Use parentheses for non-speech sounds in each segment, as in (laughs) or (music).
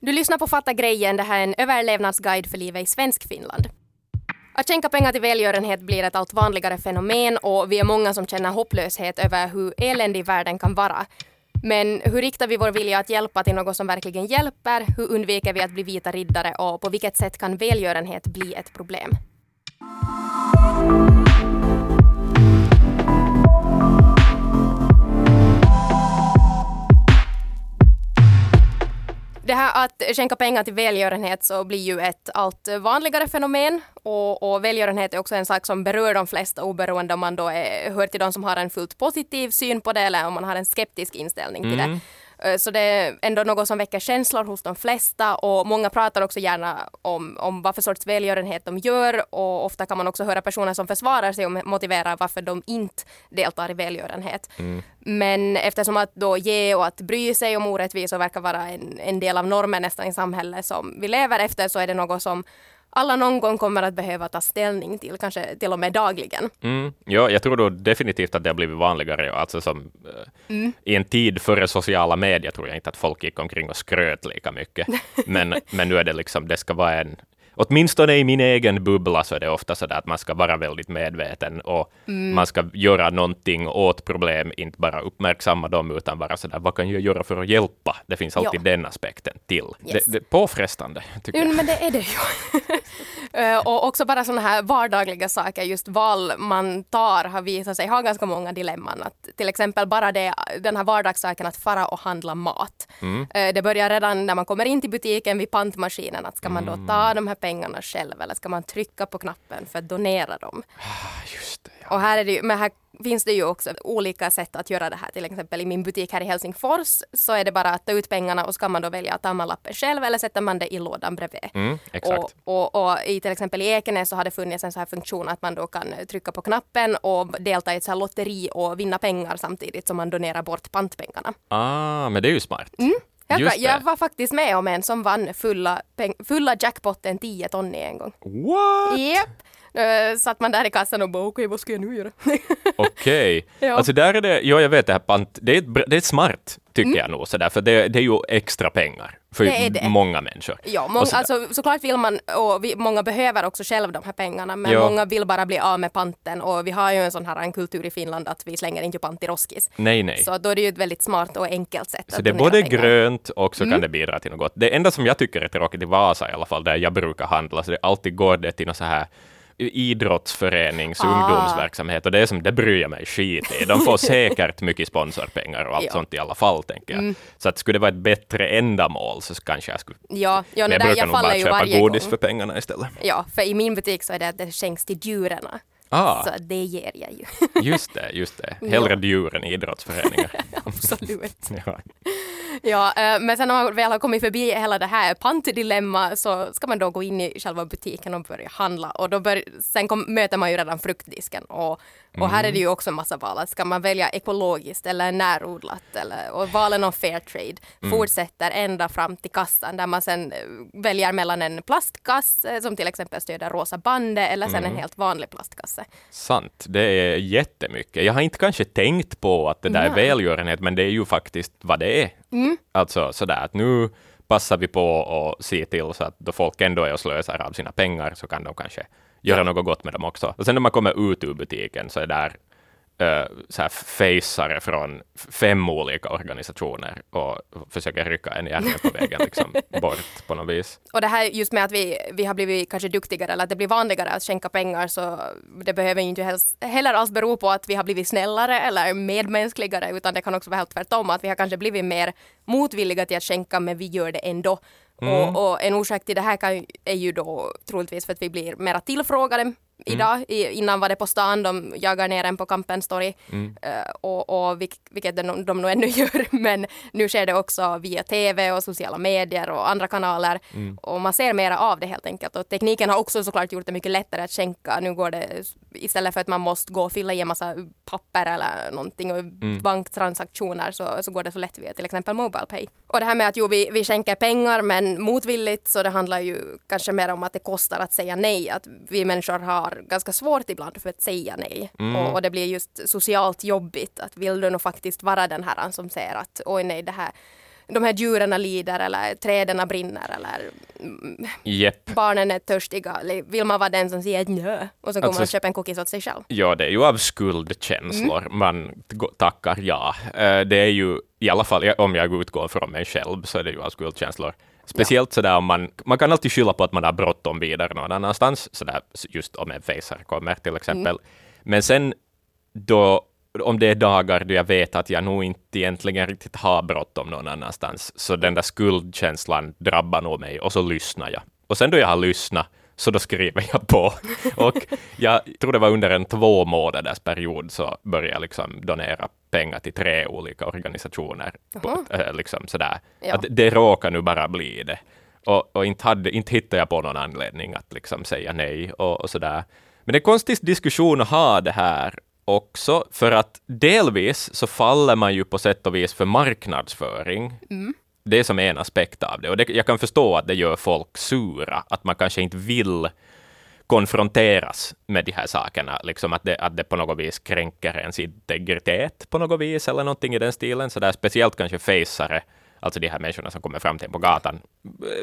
Du lyssnar på Fatta grejen, det här är en överlevnadsguide för livet i Svenskfinland. Att skänka pengar till välgörenhet blir ett allt vanligare fenomen och vi är många som känner hopplöshet över hur eländig världen kan vara. Men hur riktar vi vår vilja att hjälpa till något som verkligen hjälper? Hur undviker vi att bli vita riddare och på vilket sätt kan välgörenhet bli ett problem? Det här att skänka pengar till välgörenhet så blir ju ett allt vanligare fenomen och, och välgörenhet är också en sak som berör de flesta oberoende om man då är, hör till de som har en fullt positiv syn på det eller om man har en skeptisk inställning till Mm. det. Eh, Så det är ändå något som väcker känslor hos de flesta och många pratar också gärna om, om vad för sorts välgörenhet de gör och ofta kan man också höra personer som försvarar sig och motiverar varför de inte deltar i välgörenhet. Men eftersom att då ge och att bry sig om orättvisor verkar vara en, en del av normen nästan i samhället som vi lever efter så är det något som alla någon gång kommer att behöva ta ställning till, kanske till och med dagligen. Mm. Ja, jag tror då definitivt att det har blivit vanligare. Alltså som, eh, Mm. I en tid före sociala medier tror jag inte att folk gick omkring och skröt lika mycket. (laughs) Men, men nu är det liksom, det ska vara en Åtminstone i min egen bubbla så är det ofta så där att man ska vara väldigt medveten och Mm. man ska göra någonting åt problem, inte bara uppmärksamma dem, utan vara så där, vad kan jag göra för att hjälpa? Det finns alltid Ja. den aspekten till. Yes. Det, det påfrestande, tycker Jo, jag. men det är det ju. (laughs) Eh, och också bara sådana här vardagliga saker, just val man tar har visat sig ha ganska många dilemman. Att till exempel bara det, den här vardagssaken att fara och handla mat. Eh, Det börjar redan när man kommer in till butiken vid pantmaskinen. Att ska man då ta de här pengarna själv eller ska man trycka på knappen för att donera dem? Ah, Just det, ja. Och här, är det ju, men här finns det ju också olika sätt att göra det här. Till exempel i min butik här i Helsingfors så är det bara att ta ut pengarna och ska man då välja att ta lappen själv eller sätter man det i lådan bredvid. Mm, exakt. Och, och, och i till exempel i Ekenäs så har det funnits en så här funktion att man då kan trycka på knappen och delta i ett så här lotteri och vinna pengar samtidigt som man donerar bort pantpengarna. Ah, men det är ju smart. Jag, jag var faktiskt med om en som vann fulla, fulla jackpotten 10 ton en gång. What? Japp! Uh, satt man där i kassan och bara okej, vad ska jag nu göra? (laughs) Okej. Ja. Alltså där är det, ja jag vet det här pant, det är, ett, det är smart tycker Mm. jag nog sådär, för det, det är ju extra pengar för Det det. många människor. Ja, många, alltså, såklart vill man, och vi, många behöver också själv de här pengarna, men Ja. många vill bara bli av med panten och vi har ju en sån här en kultur i Finland att vi slänger inte pant i roskis. Nej, nej. Så då är det ju ett väldigt smart och enkelt sätt Så det är både pengar. grönt och så Mm. kan det bidra till något. Det enda som jag tycker är tråkigt i Vasa i alla fall, där jag brukar handla, så det alltid går det till någon så här idrottsförenings Ah. ungdomsverksamhet och det är som, det bryr jag mig skit i. De får (laughs) säkert mycket sponsorpengar och allt Ja. Mm. sånt i alla fall, tänker jag. Så att skulle det vara ett bättre ändamål så kanske jag skulle... Ja, ja Men jag brukar jag nog bara köpa godis gång. för pengarna istället. Ja, för i min butik så är det att det skänks till djuren. Ah. Så det ger jag ju. (laughs) Just det, just det. Hellre Ja. djur än idrottsföreningar. (laughs) Absolut. (laughs) ja. Ja, eh, men sen när man väl har kommit förbi hela det här pantdilemma så ska man då gå in i själva butiken och börja handla och då bör, sen kom, möter man ju redan fruktdisken och, och här är det ju också en massa val. Att Ska man välja ekologiskt eller närodlat eller, och valen om fair trade fortsätter ända fram till kassan där man sen eh, väljer mellan en plastkasse som till exempel stöder Rosa bandet eller sen en helt vanlig plastkasse. Sant, det är jättemycket. Jag har inte kanske tänkt på att det där är välgörenhet, men det är ju faktiskt vad det är. Alltså sådär att nu passar vi på och se till så att då folk ändå är och slösar av sina pengar så kan de kanske göra något gott med dem också. Och sen när man kommer ut ur butiken så är där uh, så här faceare från fem olika organisationer och försöker rycka en i armen på vägen liksom, (laughs) bort på något vis. Och det här just med att vi, vi har blivit kanske duktigare eller att det blir vanligare att skänka pengar så det behöver ju inte helst, heller alls bero på att vi har blivit snällare eller medmänskligare utan det kan också vara helt tvärtom att vi har kanske blivit mer motvilliga till att skänka men vi gör det ändå. Mm. Och, och en orsak till det här kan, är ju då troligtvis för att vi blir mera tillfrågade idag. I, innan var det på stan, de jagar ner en på Kampens torg. Eh, och, och vilk, vilket de, de nog ännu (laughs) gör. Men nu sker det också via TV och sociala medier och andra kanaler. Och man ser mera av det helt enkelt. Och tekniken har också såklart gjort det mycket lättare att skänka. Nu går det istället för att man måste gå och fylla i en massa papper eller någonting och banktransaktioner så, så går det så lätt via till exempel MobilePay. Och det här med att jo, vi, vi skänker pengar men motvilligt så det handlar ju kanske mer om att det kostar att säga nej. Att vi människor har ganska svårt ibland för att säga nej. Och, och det blir just socialt jobbigt. Att vill du nog faktiskt vara den här som säger att oj nej det här de här djuren lider eller träden brinner eller Jepp. barnen är törstiga. Vill man vara den som säger nö och så kommer Alltså- man köpa en cookies åt sig själv? Ja, det är ju av skuldkänslor Mm. man tackar ja. Eh, Det är ju, i alla fall om jag utgår från mig själv, så är det ju av skuldkänslor. Speciellt sådär om man, man kan alltid skylla på att man har bråttom vidare någon annanstans, sådär just om en facer kommer till exempel. Mm. Men sen då, om det är dagar då jag vet att jag nog inte egentligen riktigt har bråttom någon annanstans, så den där skuldkänslan drabbar nog mig och så lyssnar jag. Och sen då jag har lyssnat, så då skriver jag på. Och jag tror det var under en två månaders period så började jag liksom donera pengar till tre olika organisationer. På, äh, liksom sådär. Ja. Att det råkar nu bara bli det. Och, och inte, hade, inte hittade jag på någon anledning att liksom säga nej och, och sådär. Men det är en konstig diskussion att ha det här också, för att delvis så faller man ju på sätt och vis för marknadsföring. Det är som en aspekt av det. Och det, jag kan förstå att det gör folk sura, att man kanske inte vill konfronteras med de här sakerna, liksom att det, att det på något vis kränker ens integritet på något vis, eller någonting i den stilen. Så där, speciellt kanske faceare, alltså de här människorna som kommer fram till en på gatan.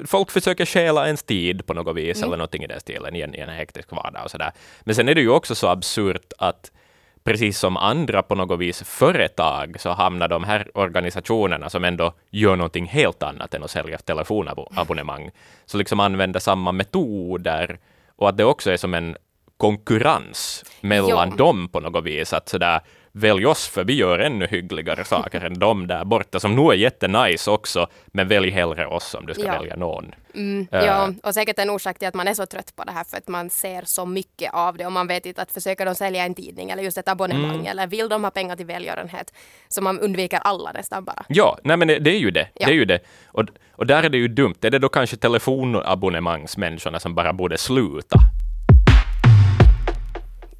Folk försöker stjäla ens tid på något vis, eller någonting i den stilen, i en, i en hektisk vardag och sådär. Men sen är det ju också så absurt att precis som andra på något vis företag så hamnar de här organisationerna som ändå gör någonting helt annat än att sälja telefonabonnemang, så liksom använder samma metoder och att det också är som en konkurrens mellan Ja. dem på något vis, att sådär välj oss för vi gör ännu hyggligare saker än de där borta som nog är jättenice också, men välj hellre oss om du ska Ja. välja någon. Ja, och säkert en orsak till att man är så trött på det här för att man ser så mycket av det och man vet inte att försöker de sälja en tidning eller just ett abonnemang Mm. eller vill de ha pengar till välgörenhet så man undviker alla nästan bara. Ja, nej men det, det är ju det. Ja. det, är ju det. Och, och där är det ju dumt. Är det då kanske telefonabonnemangsmänniskorna som bara borde sluta?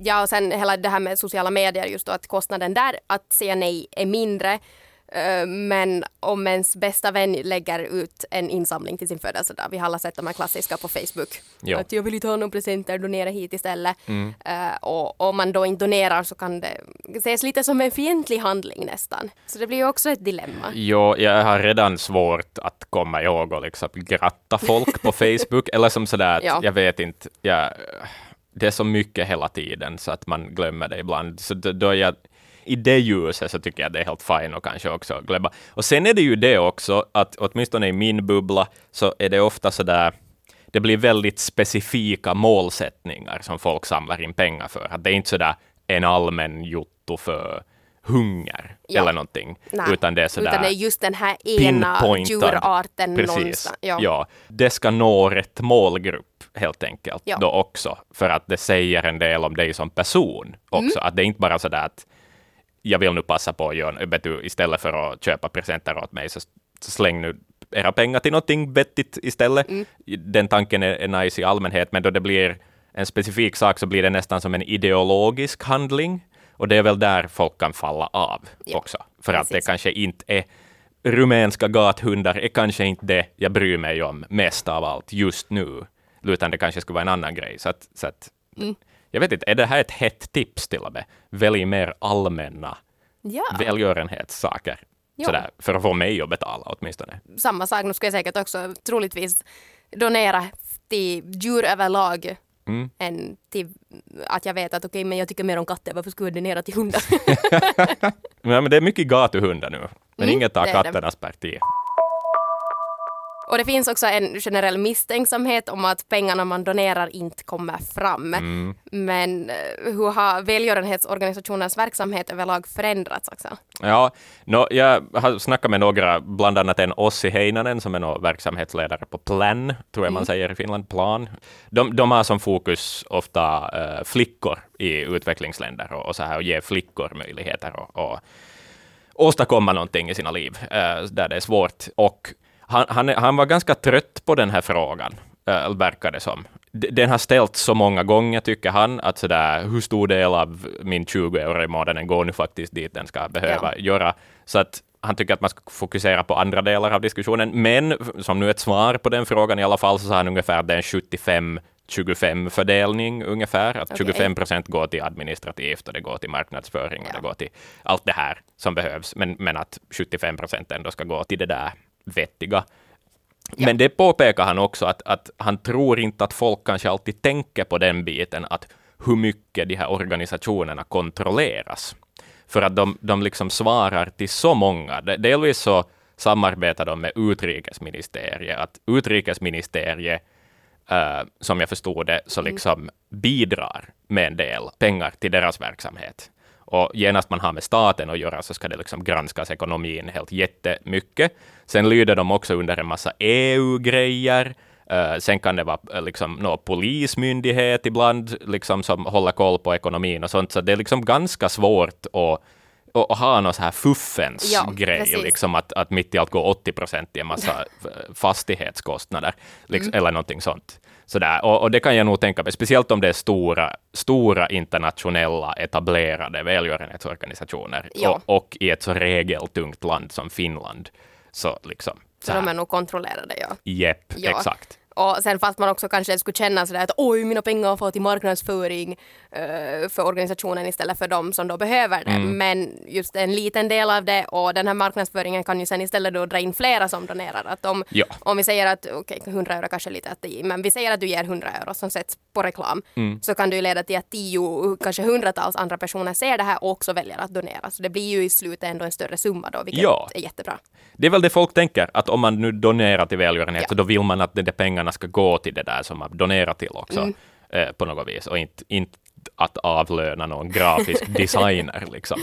Ja, och sen hela det här med sociala medier, just då att kostnaden där att säga nej är mindre. Eh, Men om ens bästa vän lägger ut en insamling till sin födelsedag, vi har alla sett de här klassiska på Facebook, Ja. att jag vill inte ha någon presenter, donera hit istället. Eh, Och om man då inte donerar så kan det ses lite som en fientlig handling nästan. Så det blir ju också ett dilemma. Jo, jag har redan svårt att komma ihåg och liksom gratta folk på (laughs) Facebook, eller som sådär, att Ja. jag vet inte, jag, det är så mycket hela tiden så att man glömmer det ibland. Så då, då är jag, i det ljuset så tycker jag det är helt fine och kanske också glömma. Och sen är det ju det också, att åtminstone i min bubbla så är det ofta så där, det blir väldigt specifika målsättningar som folk samlar in pengar för. Att det är inte så där en allmän jotto för hunger Ja. eller någonting, Nej, utan det är sådär Utan det är just den här ena djurarten Precis. någonstans. Ja. Det ska nå rätt målgrupp helt enkelt Ja. då också. För att det säger en del om dig som person också. Mm. Att det är inte bara sådär att jag vill nu passa på att göra, vet du, istället för att köpa presenter åt mig så, så släng nu era pengar till någonting vettigt istället. Mm. Den tanken är, är nice i allmänhet, men då det blir en specifik sak så blir det nästan som en ideologisk handling. Och det är väl där folk kan falla av Ja, också. För att det precis. kanske inte är rumänska gathundar är kanske inte det jag bryr mig om mest av allt just nu, utan det kanske skulle vara en annan grej. Så att, så att, Mm. Jag vet inte, är det här ett hett tips till och med? Välj mer allmänna Ja. välgörenhetssaker. Ja. Sådär, för att få mig att betala åtminstone. samma sak. Nu ska jag säkert också troligtvis donera till djur överlag Mm. än till att jag vet att okej, men jag tycker mer om katter, varför skulle jag donera till hundar? (laughs) Men, men det är mycket gatuhundar nu, men Mm, inget tar katternas parti. Och det finns också en generell misstänksamhet om att pengarna man donerar inte kommer fram. Mm. Men eh, hur har välgörenhetsorganisationens verksamhet överlag förändrats också? Ja, no, jag har snackat med några, bland annat en Ossi Heinanen som är nå verksamhetsledare på Plan, tror jag man säger i Finland, Plan. De, de har som fokus ofta eh, flickor i utvecklingsländer och, och så här och ge flickor möjligheter och, och åstadkomma någonting i sina liv eh, där det är svårt. Och han, han, han var ganska trött på den här frågan, uh, verkar det som. Den har ställts så många gånger, tycker han, att sådär, hur stor del av min 20 euro i månaden går nu faktiskt dit den ska behöva Ja. göra. Så att han tycker att man ska fokusera på andra delar av diskussionen. Men som nu ett svar på den frågan i alla fall, så sa han ungefär att det är en 75 25 fördelning ungefär. Att Okej. 25 procent går till administrativt och det går till marknadsföring och Ja. det går till allt det här som behövs. Men, men att 75 procent ändå ska gå till det där vettiga. Men det påpekar han också att, att han tror inte att folk kanske alltid tänker på den biten, att hur mycket de här organisationerna kontrolleras. För att de, de liksom svarar till så många. Delvis så samarbetar de med utrikesministeriet. Att utrikesministeriet, uh, som jag förstod det, så mm. liksom bidrar med en del pengar till deras verksamhet. Och genast man har med staten att göra så ska det liksom granskas ekonomin helt jättemycket. Sen lyder de också under en massa EU-grejer. Uh, sen kan det vara uh, liksom, no, polismyndighet ibland liksom, som håller koll på ekonomin och sånt. Så det är liksom ganska svårt att och, ha någon så här fuffens ja, grej, liksom att, att mitt i allt går 80 procent i en massa fastighetskostnader, liksom, mm. eller någonting sånt. Sådär. Och, och, det kan jag nog tänka mig, speciellt om det är stora, stora internationella etablerade välgörenhetsorganisationer ja. och, och, i ett så regeltungt land som Finland. Så, liksom, så, så de är nog kontrollerade, ja. Jepp, ja. exakt. Och sen fast man också kanske skulle känna sådär att oj, mina pengar har fått till marknadsföring uh, för organisationen istället för de som då behöver det. Mm. Men just en liten del av det och den här marknadsföringen kan ju sen istället då dra in flera som donerar. Att om, ja. om vi säger att, okej, okay, 100 euro kanske lite att det men vi säger att du ger 100 euro som sätts på reklam, mm. så kan det ju leda till att tio, kanske hundratals andra personer ser det här och också väljer att donera. Så det blir ju i slutet ändå en större summa då, vilket ja. är jättebra. Det är väl det folk tänker, att om man nu donerar till välgörenhet, ja. så då vill man att de där pengarna ska gå till det där som man donerar till också, mm. eh, på något vis, och inte, inte att avlöna någon grafisk (laughs) designer. Liksom.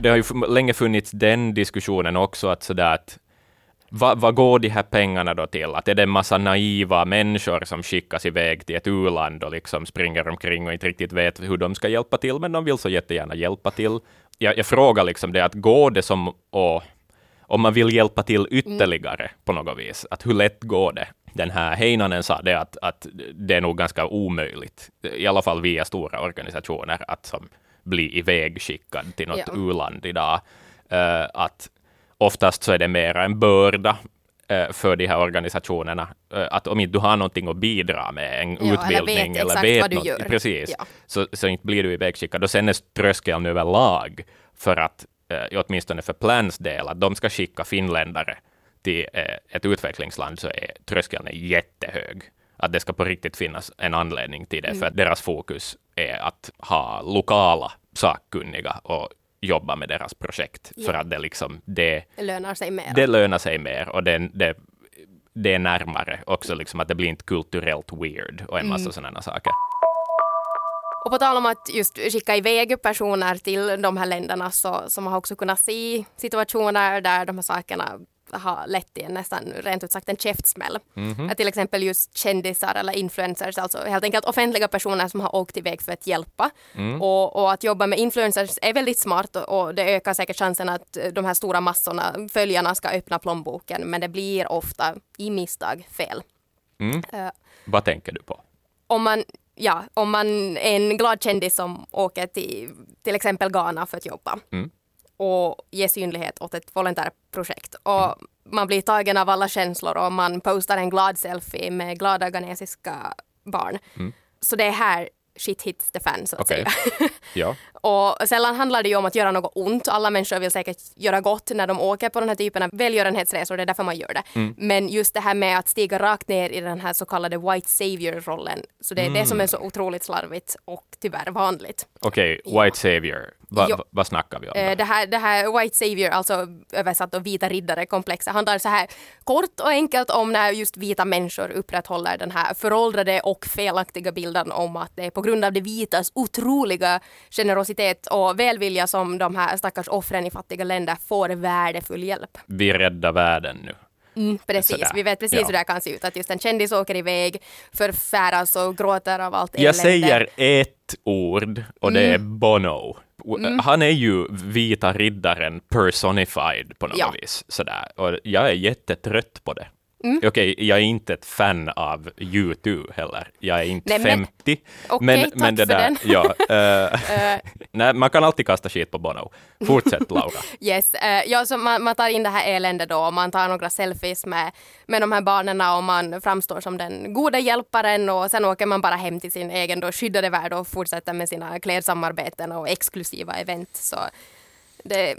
Det har ju länge funnits den diskussionen också, att sådär att vad, vad går de här pengarna då till? Att är det en massa naiva människor som skickas iväg till ett u-land och liksom springer omkring och inte riktigt vet hur de ska hjälpa till, men de vill så jättegärna hjälpa till. Jag, jag frågar liksom det, att går det som att om man vill hjälpa till ytterligare mm. på något vis, att hur lätt går det? Den här Heinanen sa det att, att det är nog ganska omöjligt, i alla fall via stora organisationer, att som bli ivägskickad till något ja. u-land idag. Uh, att oftast så är det mer en börda uh, för de här organisationerna, uh, att om inte du har någonting att bidra med, en ja, utbildning eller vet, eller vet något, precis, ja. så, så inte blir du ivägskickad. Och sen är tröskeln överlag för att åtminstone för Plans del, att de ska skicka finländare till eh, ett utvecklingsland, så är tröskeln är jättehög. Att det ska på riktigt finnas en anledning till det, mm. för att deras fokus är att ha lokala sakkunniga och jobba med deras projekt, ja. för att det liksom, det, det lönar sig mer. Det lönar sig mer och det, det, det är närmare också, liksom att det blir inte kulturellt weird och en massa mm. sådana saker. Och på tal om att just skicka iväg personer till de här länderna så, så man har också kunnat se situationer där de här sakerna har lett till nästan rent ut sagt en käftsmäll. Mm -hmm. till exempel just kändisar eller influencers, alltså helt enkelt offentliga personer som har åkt iväg för att hjälpa. Mm. Och, och, att jobba med influencers är väldigt smart och, och, det ökar säkert chansen att de här stora massorna, följarna, ska öppna plånboken. Men det blir ofta i misstag fel. Mm. Uh, Vad tänker du på? Om man ja, om man är en glad kändis som åker till till exempel Ghana för att jobba mm. Och ge synlighet åt ett volontärprojekt och mm. man blir tagen av alla känslor och man postar en glad selfie med glada ghanesiska barn. Mm. Så det är här shit hits the fan så att okay. säga. (laughs) ja. Och sällan handlar det ju om att göra något ont. Alla människor vill säkert göra gott när de åker på den här typen av välgörenhetsresor, det är därför man gör det. Mm. Men just det här med att stiga rakt ner i den här så kallade white savior-rollen, så det är mm. det som är så otroligt slarvigt och tyvärr vanligt. Okej, okay, white savior. Vad va, va snackar vi om? Eh, det här, det här White Savior, alltså översatt och vita riddare-komplexet, handlar så här kort och enkelt om när just vita människor upprätthåller den här föråldrade och felaktiga bilden om att det är på grund av det vitas otroliga generositet och välvilja som de här stackars offren i fattiga länder får värdefull hjälp. Vi räddar världen nu. Mm, precis, Sådär. vi vet precis ja. hur det kan se ut. Att just en kändis åker iväg, förfäras och gråter av allt elände. Jag säger ett ord och det är mm. Bono. Mm. Han är ju vita riddaren personified på något ja. vis. Sådär. Och jag är jättetrött på det. Mm. Okej, jag är inte ett fan av U2 heller. Jag är inte nej, 50. Men, okay, men, men det där, den. ja. Uh, (laughs) nej, man kan alltid kasta skit på Bono. Fortsätt (laughs) Laura. yes, uh, ja, så man, man, tar in det här eländet då och man tar några selfies med, med de här barnen och man framstår som den goda hjälparen och sen åker man bara hem till sin egen då skyddade värld och fortsätter med sina klädsamarbeten och exklusiva event. Så det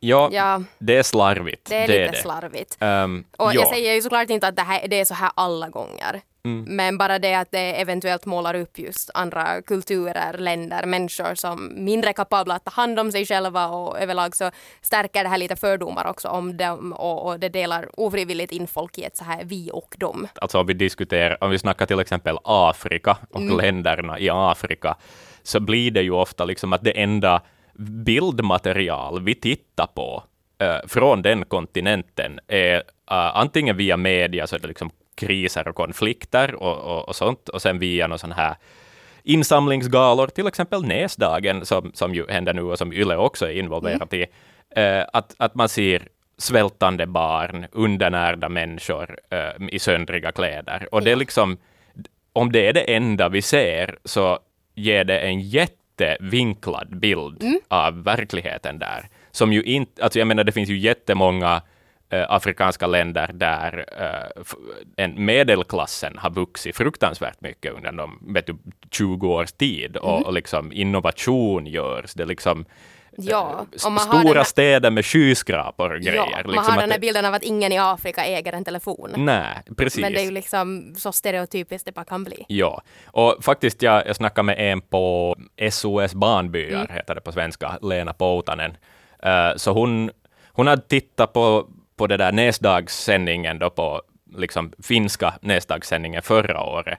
Ja, Ja. det är slarvigt. Det är lite slarvigt. Um, Och ja. jag säger ju såklart inte att det, här, det är så här alla gånger. Mm. Men bara det att det eventuellt målar upp just andra kulturer, länder, människor som mindre kapabla att ta hand om sig själva och överlag så stärker det här lite fördomar också om dem och, och det delar ofrivilligt in folk i ett så här vi och dem. alltså om vi diskuterar, om vi snackar till exempel Afrika och Mm. länderna i Afrika, så blir det ju ofta liksom att det enda bildmaterial vi tittar på eh, från den kontinenten är eh, antingen via media, så är det liksom kriser och konflikter och, och, och sånt, och sen via någon sån här insamlingsgalor, till exempel Näsdagen, som, som ju händer nu och som Yle också är involverat i, eh, att, att man ser svältande barn, undernärda människor eh, i söndriga kläder. Och det är liksom, om det är det enda vi ser, så ger det en jättevinklad bild av verkligheten där. Som ju inte, alltså jag menar det finns ju jättemånga eh, afrikanska länder där eh, en medelklassen har vuxit fruktansvärt mycket under de vet du, 20 års tid och, och liksom innovation görs. Det liksom Ja, eh, och man stora här- städer med skyskrapor och grejer. Ja, man liksom har den här bilden av att ingen i Afrika äger en telefon. Nej, precis. Men det är ju liksom så stereotypiskt det bara kan bli. Ja, och faktiskt jag, jag snackade med en på SOS Barnbyar, Mm. heter det på svenska, Lena Poutanen. Eh, så hon, hon hade tittat på, på det där näsdagssändningen då på liksom finska näsdagssändningen förra året.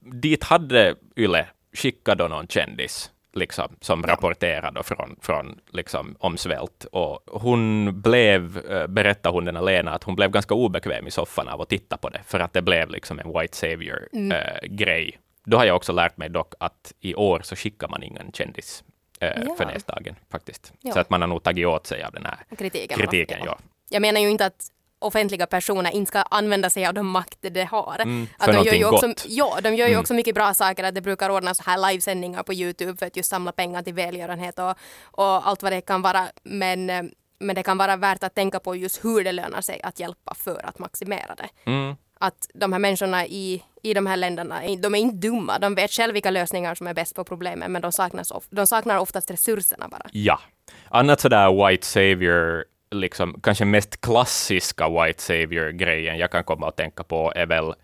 Dit hade Yle skickat då någon kändis liksom, som rapporterade från, från liksom, om svält. Och hon blev, eh, berättade hon den Lena, att hon blev ganska obekväm i soffan av att titta på det, för att det blev liksom en white savior-grej. Då har jag också lärt mig dock att i år så skickar man ingen kändis eh, Ja. för näsdagen faktiskt. Ja. Så att man har nog tagit åt sig av den här Kritiken. kritiken. Ja. Jag menar ju inte att offentliga personer inte ska använda sig av de makter de har. Mm, att de gör ju också, gott. Ja, de gör ju Mm. också mycket bra saker. Att det brukar ordnas så här livesändningar på Youtube för att just samla pengar till välgörenhet och, och allt vad det kan vara. Men, eh, men det kan vara värt att tänka på just hur det lönar sig att hjälpa för att maximera det. Mm. Att de här människorna i, i de här länderna, de är inte dumma. De vet själv vilka lösningar som är bäst på problemen men de, saknas of, de saknar oftast resurserna bara. Ja. Annat sådär white savior, liksom kanske mest klassiska white savior-grejen jag kan komma att tänka på är väl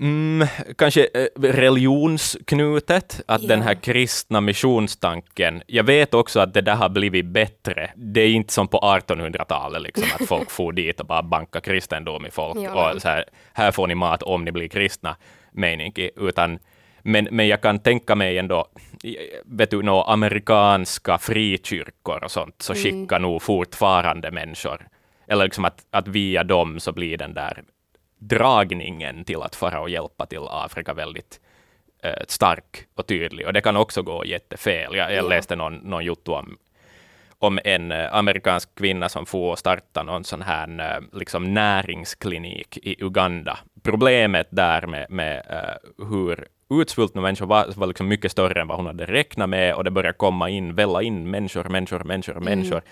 Mm, kanske eh, religionsknutet, att den Ja. här kristna missionstanken. Jag vet också att det där har blivit bättre. Det är inte som på 1800-talet, liksom, att folk (laughs) får dit och bara banka kristendom i folk. Ja. Och så här, här får ni mat om ni blir kristna, mening utan men, men jag kan tänka mig ändå, vet du, några amerikanska frikyrkor och sånt, så skickar nog fortfarande människor, eller liksom att, att via dem så blir den där dragningen till att fara och hjälpa till Afrika väldigt eh, stark och tydlig. Och det kan också gå jättefel. Jag, jag Ja. läste någon, någon jotto om, om en eh, amerikansk kvinna som får starta någon sån här eh, liksom näringsklinik i Uganda. Problemet där med, med eh, hur utsvultna människor var, var liksom mycket större än vad hon hade räknat med och det började komma in, välla in människor, människor, människor, människor.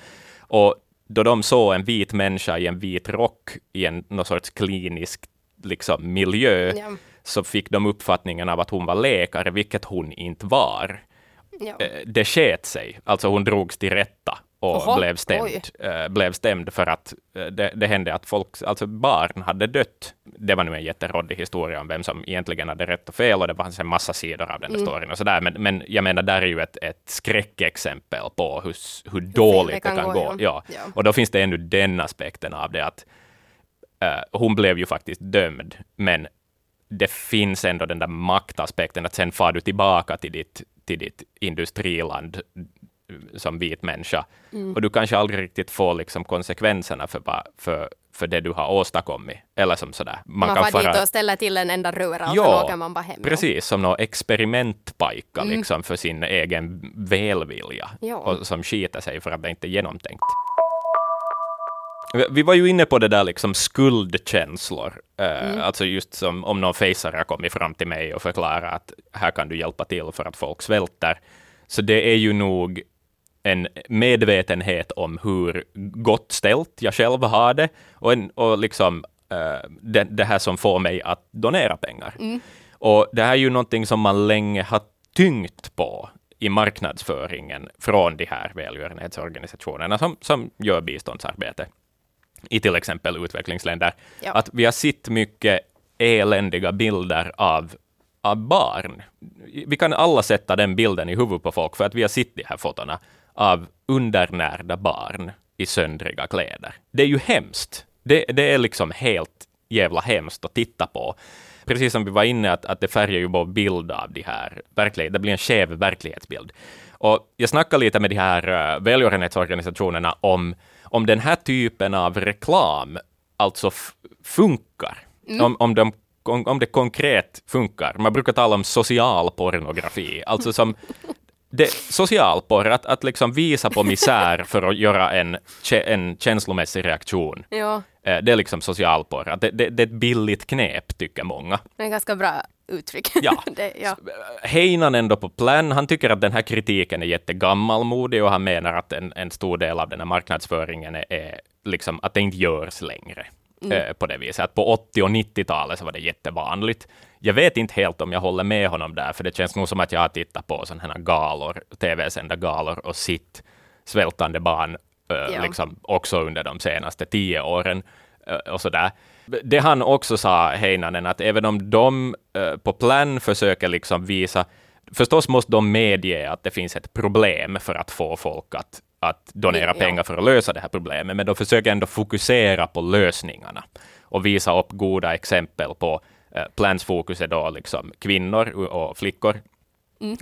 Och då de såg en vit människa i en vit rock i en någon sorts klinisk liksom, miljö, Ja. så fick de uppfattningen av att hon var läkare, vilket hon inte var. Ja. Eh, Det sket sig, alltså hon drogs till rätta och Oho, blev stämd. Eh, blev stämd för att eh, det, det hände att folk, alltså barn hade dött. Det var nu en jätteråddig historia om vem som egentligen hade rätt och fel och det fanns en massa sidor av den där Mm. storyn och sådär. Men, men jag menar, där är ju ett, ett skräckexempel på hur, hur dåligt det kan, gå. Ja. Ja. Och då finns det ännu den aspekten av det att eh, hon blev ju faktiskt dömd, men det finns ändå den där maktaspekten att sen far du tillbaka till ditt, till ditt industriland som vit människa. Mm. Och du kanske aldrig riktigt får liksom konsekvenserna för, för, för det du har åstadkommit. Eller som sådär. Man, kan far fara- dit och ställer till en enda röra och Ja, sen åker man bara hem. Precis, som någon experimentpajka Mm. liksom för sin egen välvilja. Ja. Och som skiter sig för att det inte är genomtänkt. Vi- var ju inne på det där liksom skuldkänslor. Eh, Alltså just som om någon facer har kommit fram till mig och förklarat att här kan du hjälpa till för att folk svälter. Så det är ju nog en medvetenhet om hur gott ställt jag själv har det och, en, och liksom eh, det, det här som får mig att donera pengar. Och det här är ju någonting som man länge har tyngt på i marknadsföringen från de här välgörenhetsorganisationerna som, som gör biståndsarbete i till exempel utvecklingsländer, Ja. att vi har sett mycket eländiga bilder av, av barn. Vi kan alla sätta den bilden i huvudet på folk, för att vi har sett de här fotona av undernärda barn i söndriga kläder. Det är ju hemskt. Det, det är liksom helt jävla hemskt att titta på. Precis som vi var inne, att, att det färgar ju vår bild av de här, verklighet, det blir en skev verklighetsbild. Och jag snackade lite med de här uh, välgörenhetsorganisationerna om, om den här typen av reklam alltså funkar. Om, om, de, om, om det konkret funkar. Man brukar tala om social pornografi, alltså som det, socialporr, att, att liksom visa på misär (laughs) för att göra en, en känslomässig reaktion. Ja, Eh, Det är liksom socialporr. Det, det, det är ett billigt knep, tycker många. det är ganska bra uttryck. (laughs) Ja. det, ja. Heinanen då på plan, han tycker att den här kritiken är jättegammalmodig och han menar att en, en stor del av den här marknadsföringen är, är liksom att det inte görs längre. Eh, på det viset. Att på 80 och 90-talet så var det jättevanligt. Jag vet inte helt om jag håller med honom där, för det känns nog som att jag har tittat på sådana här galor, tv-sända galor och sitt svältande barn eh, Ja. liksom också under de senaste tio åren eh, och sådär. Det han också sa, Heinanen, att även om de på plan försöker liksom visa, förstås måste de medge att det finns ett problem för att få folk att, att donera Ja. pengar för att lösa det här problemet, men de försöker ändå fokusera på lösningarna och visa upp goda exempel på eh, plans fokus är då liksom kvinnor och flickor,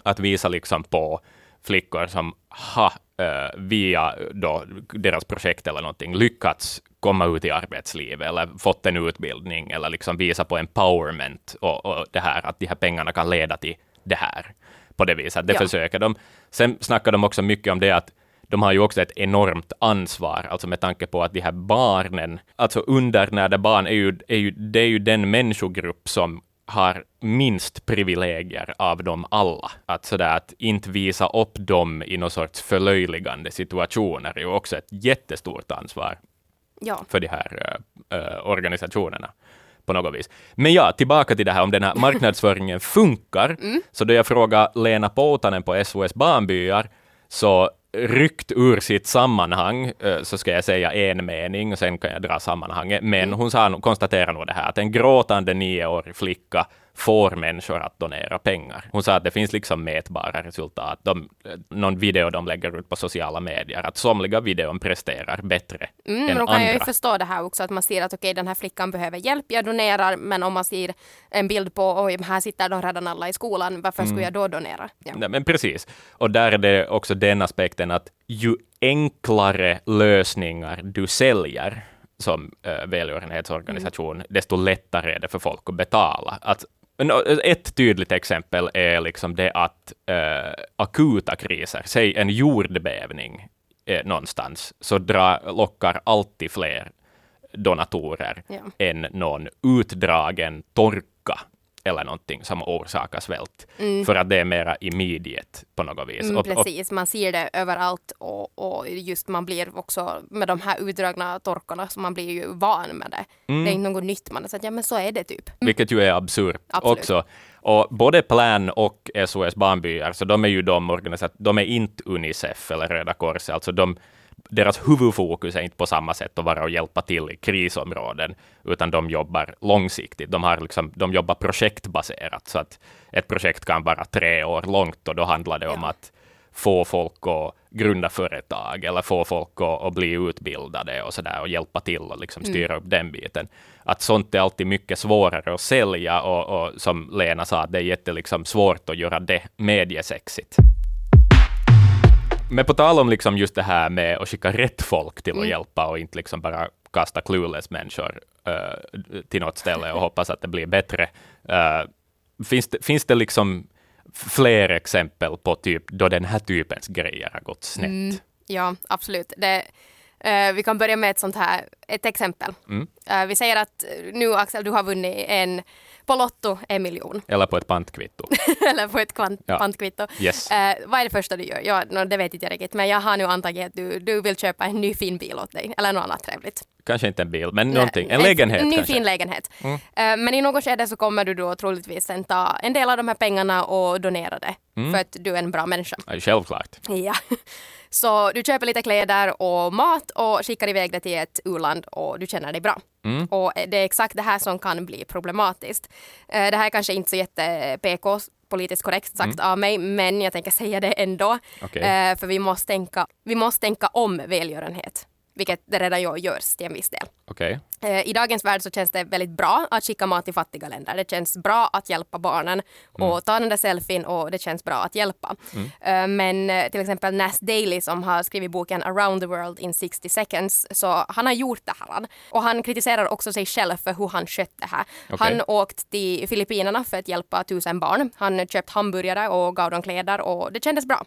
att visa liksom på flickor som har eh, via då deras projekt eller någonting lyckats komma ut i arbetslivet eller fått en utbildning eller liksom visa på empowerment och, och det här att de här pengarna kan leda till det här på det viset. Det Ja. försöker de. Sen snackar de också mycket om det att de har ju också ett enormt ansvar, alltså med tanke på att de här barnen, alltså undernärda barn är ju, är ju, det är ju den människogrupp som har minst privilegier av dem alla. Att sådär att inte visa upp dem i någon sorts förlöjligande situationer är ju också ett jättestort ansvar ja. för de här eh, organisationerna på något vis. Men ja, tillbaka till det här om den här (laughs) marknadsföringen funkar. Så då jag frågade Lena Poutanen på SOS Barnbyar, så ryckt ur sitt sammanhang, eh, så ska jag säga en mening, och sen kan jag dra sammanhanget. Men hon sa, konstaterar nog det här, att en gråtande nioårig flicka får människor att donera pengar. Hon sa att det finns liksom mätbara resultat. De, någon video de lägger ut på sociala medier, att somliga videon presterar bättre Mm, än men då kan jag ju andra. förstå det här också att man ser att okej den här flickan behöver hjälp, jag donerar men om man ser en bild på oj här sitter de redan alla i skolan, varför Mm. skulle jag då donera? Ja. Nej, men precis. Och där är det också den aspekten att ju enklare lösningar du säljer som äh, välgörenhetsorganisation, desto lättare är det för folk att betala. Att, ett tydligt exempel är liksom det att äh, akuta kriser, säg en jordbävning eh, någonstans, så dra, lockar alltid fler donatorer Ja. än någon utdragen torka eller någonting som orsakar svält. För att det är mera immediate på något vis. Mm, Och- precis, man ser det överallt och, och just man blir också med de här utdragna torkorna så man blir ju van med det. Mm. Det är inte något nytt man har sagt, ja men så är det typ. Vilket ju är absurt Absolut. också. Och både Plan och SOS Barnbyar, så de är ju de organisat- de är inte Unicef eller Röda Korset, alltså de, deras huvudfokus är inte på samma sätt att vara och hjälpa till i krisområden, utan de jobbar långsiktigt. De, har liksom, de jobbar projektbaserat, så att ett projekt kan vara tre år långt och då handlar det om Ja. att få folk att grunda företag eller få folk att, att bli utbildade och sådär och hjälpa till och liksom styra upp den biten. Att sånt är alltid mycket svårare att sälja och, och som Lena sa, det är jätte liksom svårt att göra det mediesexigt. Men på tal om liksom just det här med att skicka rätt folk till att hjälpa och inte liksom bara kasta clueless människor eh, till något ställe och hoppas att det blir bättre. Eh, finns, det, finns det liksom fler exempel på typ då den här typens grejer har gått snett? Mm, ja, absolut. Det, Eh, vi kan börja med ett sånt här, ett exempel. Eh, vi säger att nu Axel, du har vunnit en på Lotto en miljon. Eller på ett pantkvitto. (laughs) Eller på ett kvant- Ja. pantkvitto. Yes. Eh, vad är det första du gör? Ja, no, det vet inte jag riktigt, men jag har nu antagit att du, du vill köpa en ny fin bil åt dig, eller något annat trevligt. Kanske inte en bil, men någonting. En lägenhet En ny kanske. Mm. fin lägenhet. Eh, men i något skede så kommer du då troligtvis sen ta en del av de här pengarna och donera det, Mm. för att du är en bra människa. Ja, Självklart. Ja. Så du köper lite kläder och mat och skickar iväg det till ett u-land och du känner dig bra. Mm. Och det är exakt det här som kan bli problematiskt. Eh, Det här är kanske inte så jätte PK politiskt korrekt sagt av mig, men jag tänker säga det ändå. Mm. Okej. Eh, För vi måste, tänka, vi måste tänka om välgörenhet, vilket det redan görs till en viss del. Okej. Eh, I dagens värld så känns det väldigt bra att skicka mat till fattiga länder. Det känns bra att hjälpa barnen och ta den där selfien och det känns bra att hjälpa. Eh, Men eh, till exempel Nas Daily som har skrivit boken Around the World in 60 seconds, så han har gjort det här. Och han kritiserar också sig själv för hur han skött det här. Okej. Han åkt till Filippinerna för att hjälpa tusen barn. Han köpt hamburgare och gav dem kläder och det kändes bra.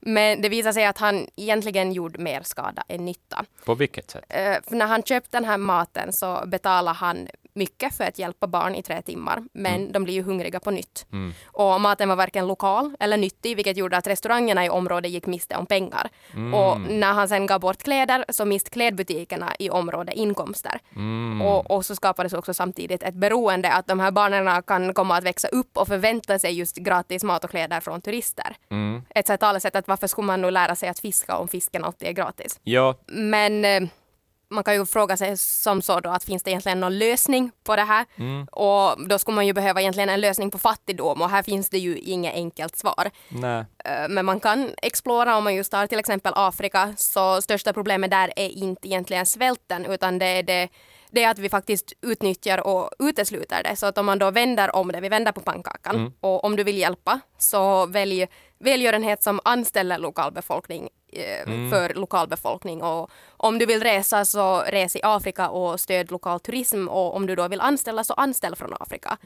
Men det visade sig att han egentligen gjorde mer skada än nytta. På vilket sätt? För när han köpte den här maten så betalade han mycket för att hjälpa barn i tre timmar, men de blir ju hungriga på nytt. Och maten var varken lokal eller nyttig, vilket gjorde att restaurangerna i området gick miste om pengar. Och när han sen gav bort kläder så miste klädbutikerna i området inkomster. Och, och så skapades också samtidigt ett beroende att de här barnen kan komma att växa upp och förvänta sig just gratis mat och kläder från turister. Ett så här talesätt att varför skulle man nu lära sig att fiska om fisken alltid är gratis? Ja, Men eh, man kan ju fråga sig som så då att finns det egentligen någon lösning på det här? Och då skulle man ju behöva egentligen en lösning på fattigdom och här finns det ju inget enkelt svar. nej. Eh, Men man kan explora om man just tar till exempel Afrika så största problemet där är inte egentligen svälten utan det är det det är att vi faktiskt utnyttjar och utesluter det. Så att om man då vänder om det, vi vänder på pannkakan och om du vill hjälpa så välj välgörenhet som anställer lokalbefolkning eh, för lokalbefolkning och om du vill resa så res i Afrika och stöd lokal turism och om du då vill anställa så anställ från Afrika.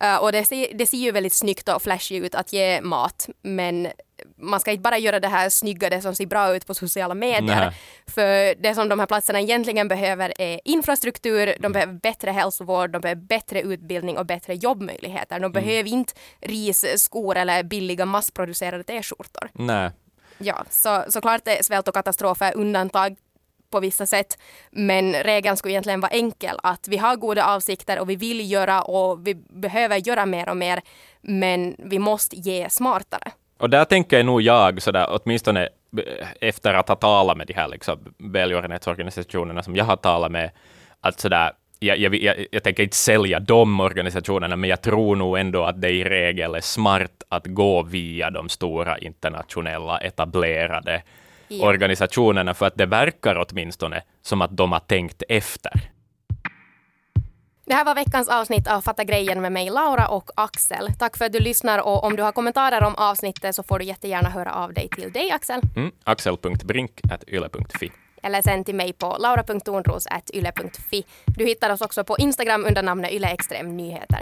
Eh, och det ser, det ser ju väldigt snyggt och flashigt ut att ge mat men man ska inte bara göra det här snygga, det som ser bra ut på sociala medier. Nej. För det som de här platserna egentligen behöver är infrastruktur, de behöver bättre hälsovård, de behöver bättre utbildning och bättre jobbmöjligheter. De behöver inte ris, skor eller billiga massproducerade t-skjortor. Nej. Ja, så såklart är svält och katastrofer undantag på vissa sätt. Men regeln skulle egentligen vara enkel att vi har goda avsikter och vi vill göra och vi behöver göra mer och mer. Men vi måste ge smartare. Och där tänker nog jag, sådär, åtminstone efter att ha talat med de här liksom, välgörenhetsorganisationerna som jag har talat med, att sådär, jag, jag, jag, jag tänker inte sälja de organisationerna, men jag tror nog ändå att det i regel är smart att gå via de stora internationella etablerade Ja. organisationerna, för att det verkar åtminstone som att de har tänkt efter. Det här var veckans avsnitt av Fatta grejen med mig Laura och Axel. Tack för att du lyssnar och om du har kommentarer om avsnittet så får du jättegärna höra av dig till dig Axel. Mm, axel.brink.yle.fi. Eller sen till mig på laura.tornros.yle.fi. Du hittar oss också på Instagram under namnet Yle Extrem Nyheter.